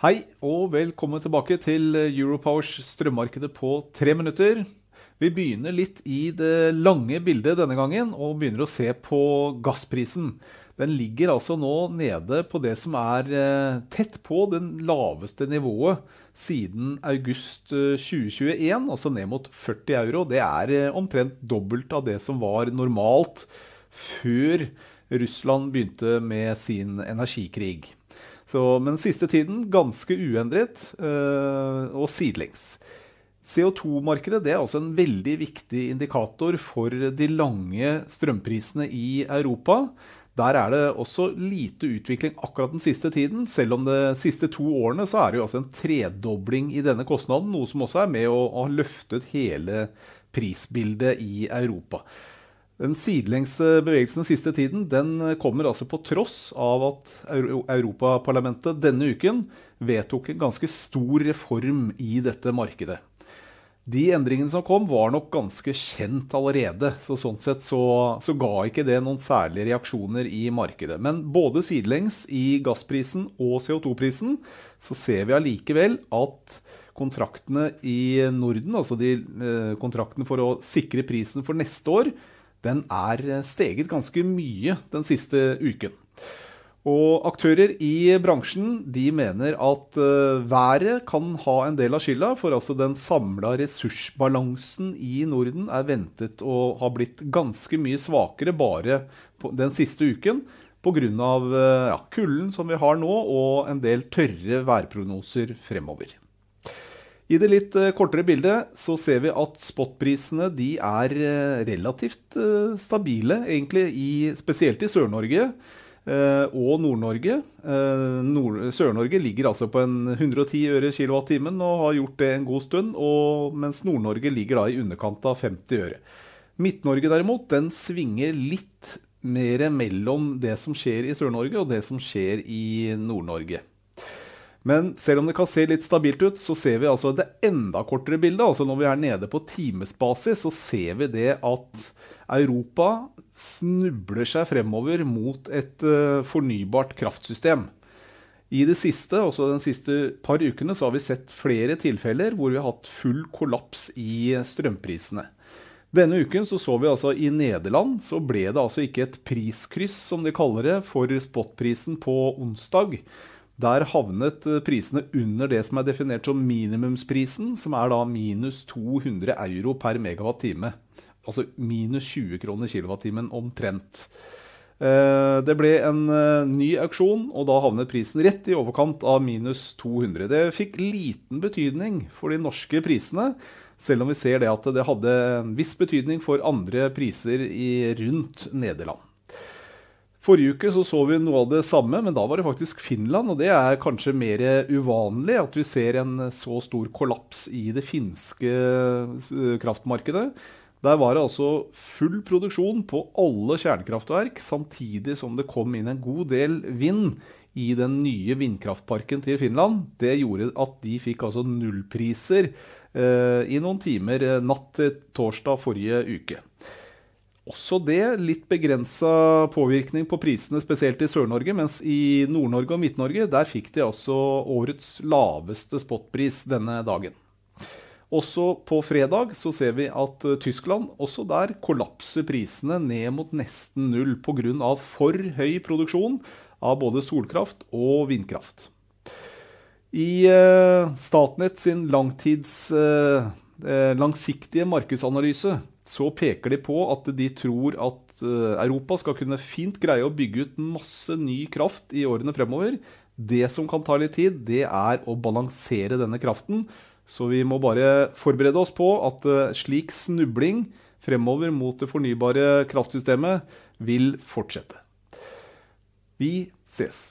Hei og velkommen tilbake til Europowers strømmarkedet på tre minutter. Vi begynner litt i det lange bildet denne gangen og begynner å se på gassprisen. Den ligger altså nå nede på det som er eh, tett på den laveste nivået siden august 2021, eh, altså ned mot 40 euro. Det er eh, omtrent dobbelt av det som var normalt før Russland begynte med sin energikrig. Så, men siste tiden ganske uendret øh, og sidelengs. CO2-markedet er også en veldig viktig indikator for de lange strømprisene i Europa. Der er det også lite utvikling akkurat den siste tiden. Selv om de siste to årene så er det jo altså en tredobling i denne kostnaden. Noe som også er med å ha løftet hele prisbildet i Europa. Den sidelengse bevegelsen den siste tiden den kommer altså på tross av at Europaparlamentet denne uken vedtok en ganske stor reform i dette markedet. De endringene som kom, var nok ganske kjent allerede. så Sånn sett så, så ga ikke det noen særlige reaksjoner i markedet. Men både sidelengs i gassprisen og CO2-prisen så ser vi allikevel at kontraktene i Norden, altså de eh, kontraktene for å sikre prisen for neste år, den er eh, steget ganske mye den siste uken. Og aktører i bransjen de mener at uh, været kan ha en del av skylda, for altså den samla ressursbalansen i Norden er ventet å ha blitt ganske mye svakere bare den siste uken pga. Uh, ja, kulden som vi har nå, og en del tørre værprognoser fremover. I det litt uh, kortere bildet så ser vi at spotprisene de er uh, relativt uh, stabile, egentlig, i, spesielt i Sør-Norge og Nord-Norge. Nord Sør-Norge ligger altså på en 110 øre kilowattimen og har gjort det en god stund, og, mens Nord-Norge ligger da i underkant av 50 øre. Midt-Norge derimot, den svinger litt mer mellom det som skjer i Sør-Norge og det som skjer i Nord-Norge. Men selv om det kan se litt stabilt ut, så ser vi altså det enda kortere bildet. Altså når vi er nede på timesbasis, så ser vi det at Europa snubler seg fremover mot et uh, fornybart kraftsystem. I det siste, også de siste par ukene så har vi sett flere tilfeller hvor vi har hatt full kollaps i strømprisene. Denne uken så, så vi altså i Nederland så ble det altså ikke et priskryss, som de kaller det, for spotprisen på onsdag. Der havnet eh, prisene under det som er definert som minimumsprisen, som er da minus 200 euro per megawatt-time. Altså minus 20 kroner kilowattimen omtrent. Eh, det ble en eh, ny auksjon, og da havnet prisen rett i overkant av minus 200. Det fikk liten betydning for de norske prisene, selv om vi ser det at det hadde en viss betydning for andre priser rundt Nederland. Forrige uke så, så vi noe av det samme, men da var det faktisk Finland. Og det er kanskje mer uvanlig at vi ser en så stor kollaps i det finske kraftmarkedet. Der var det altså full produksjon på alle kjernekraftverk, samtidig som det kom inn en god del vind i den nye vindkraftparken til Finland. Det gjorde at de fikk altså nullpriser eh, i noen timer eh, natt til torsdag forrige uke også det litt begrensa påvirkning på prisene, spesielt i Sør-Norge. Mens i Nord-Norge og Midt-Norge der fikk de altså årets laveste spotpris denne dagen. Også på fredag så ser vi at uh, Tyskland også der kollapser prisene ned mot nesten null pga. for høy produksjon av både solkraft og vindkraft. I eh, Statnett sin langtids, eh, langsiktige markedsanalyse så peker de på at de tror at eh, Europa skal kunne fint greie å bygge ut masse ny kraft i årene fremover. Det som kan ta litt tid, det er å balansere denne kraften. Så vi må bare forberede oss på at eh, slik snubling fremover mot det fornybare kraftsystemet vil fortsette. Vi ses!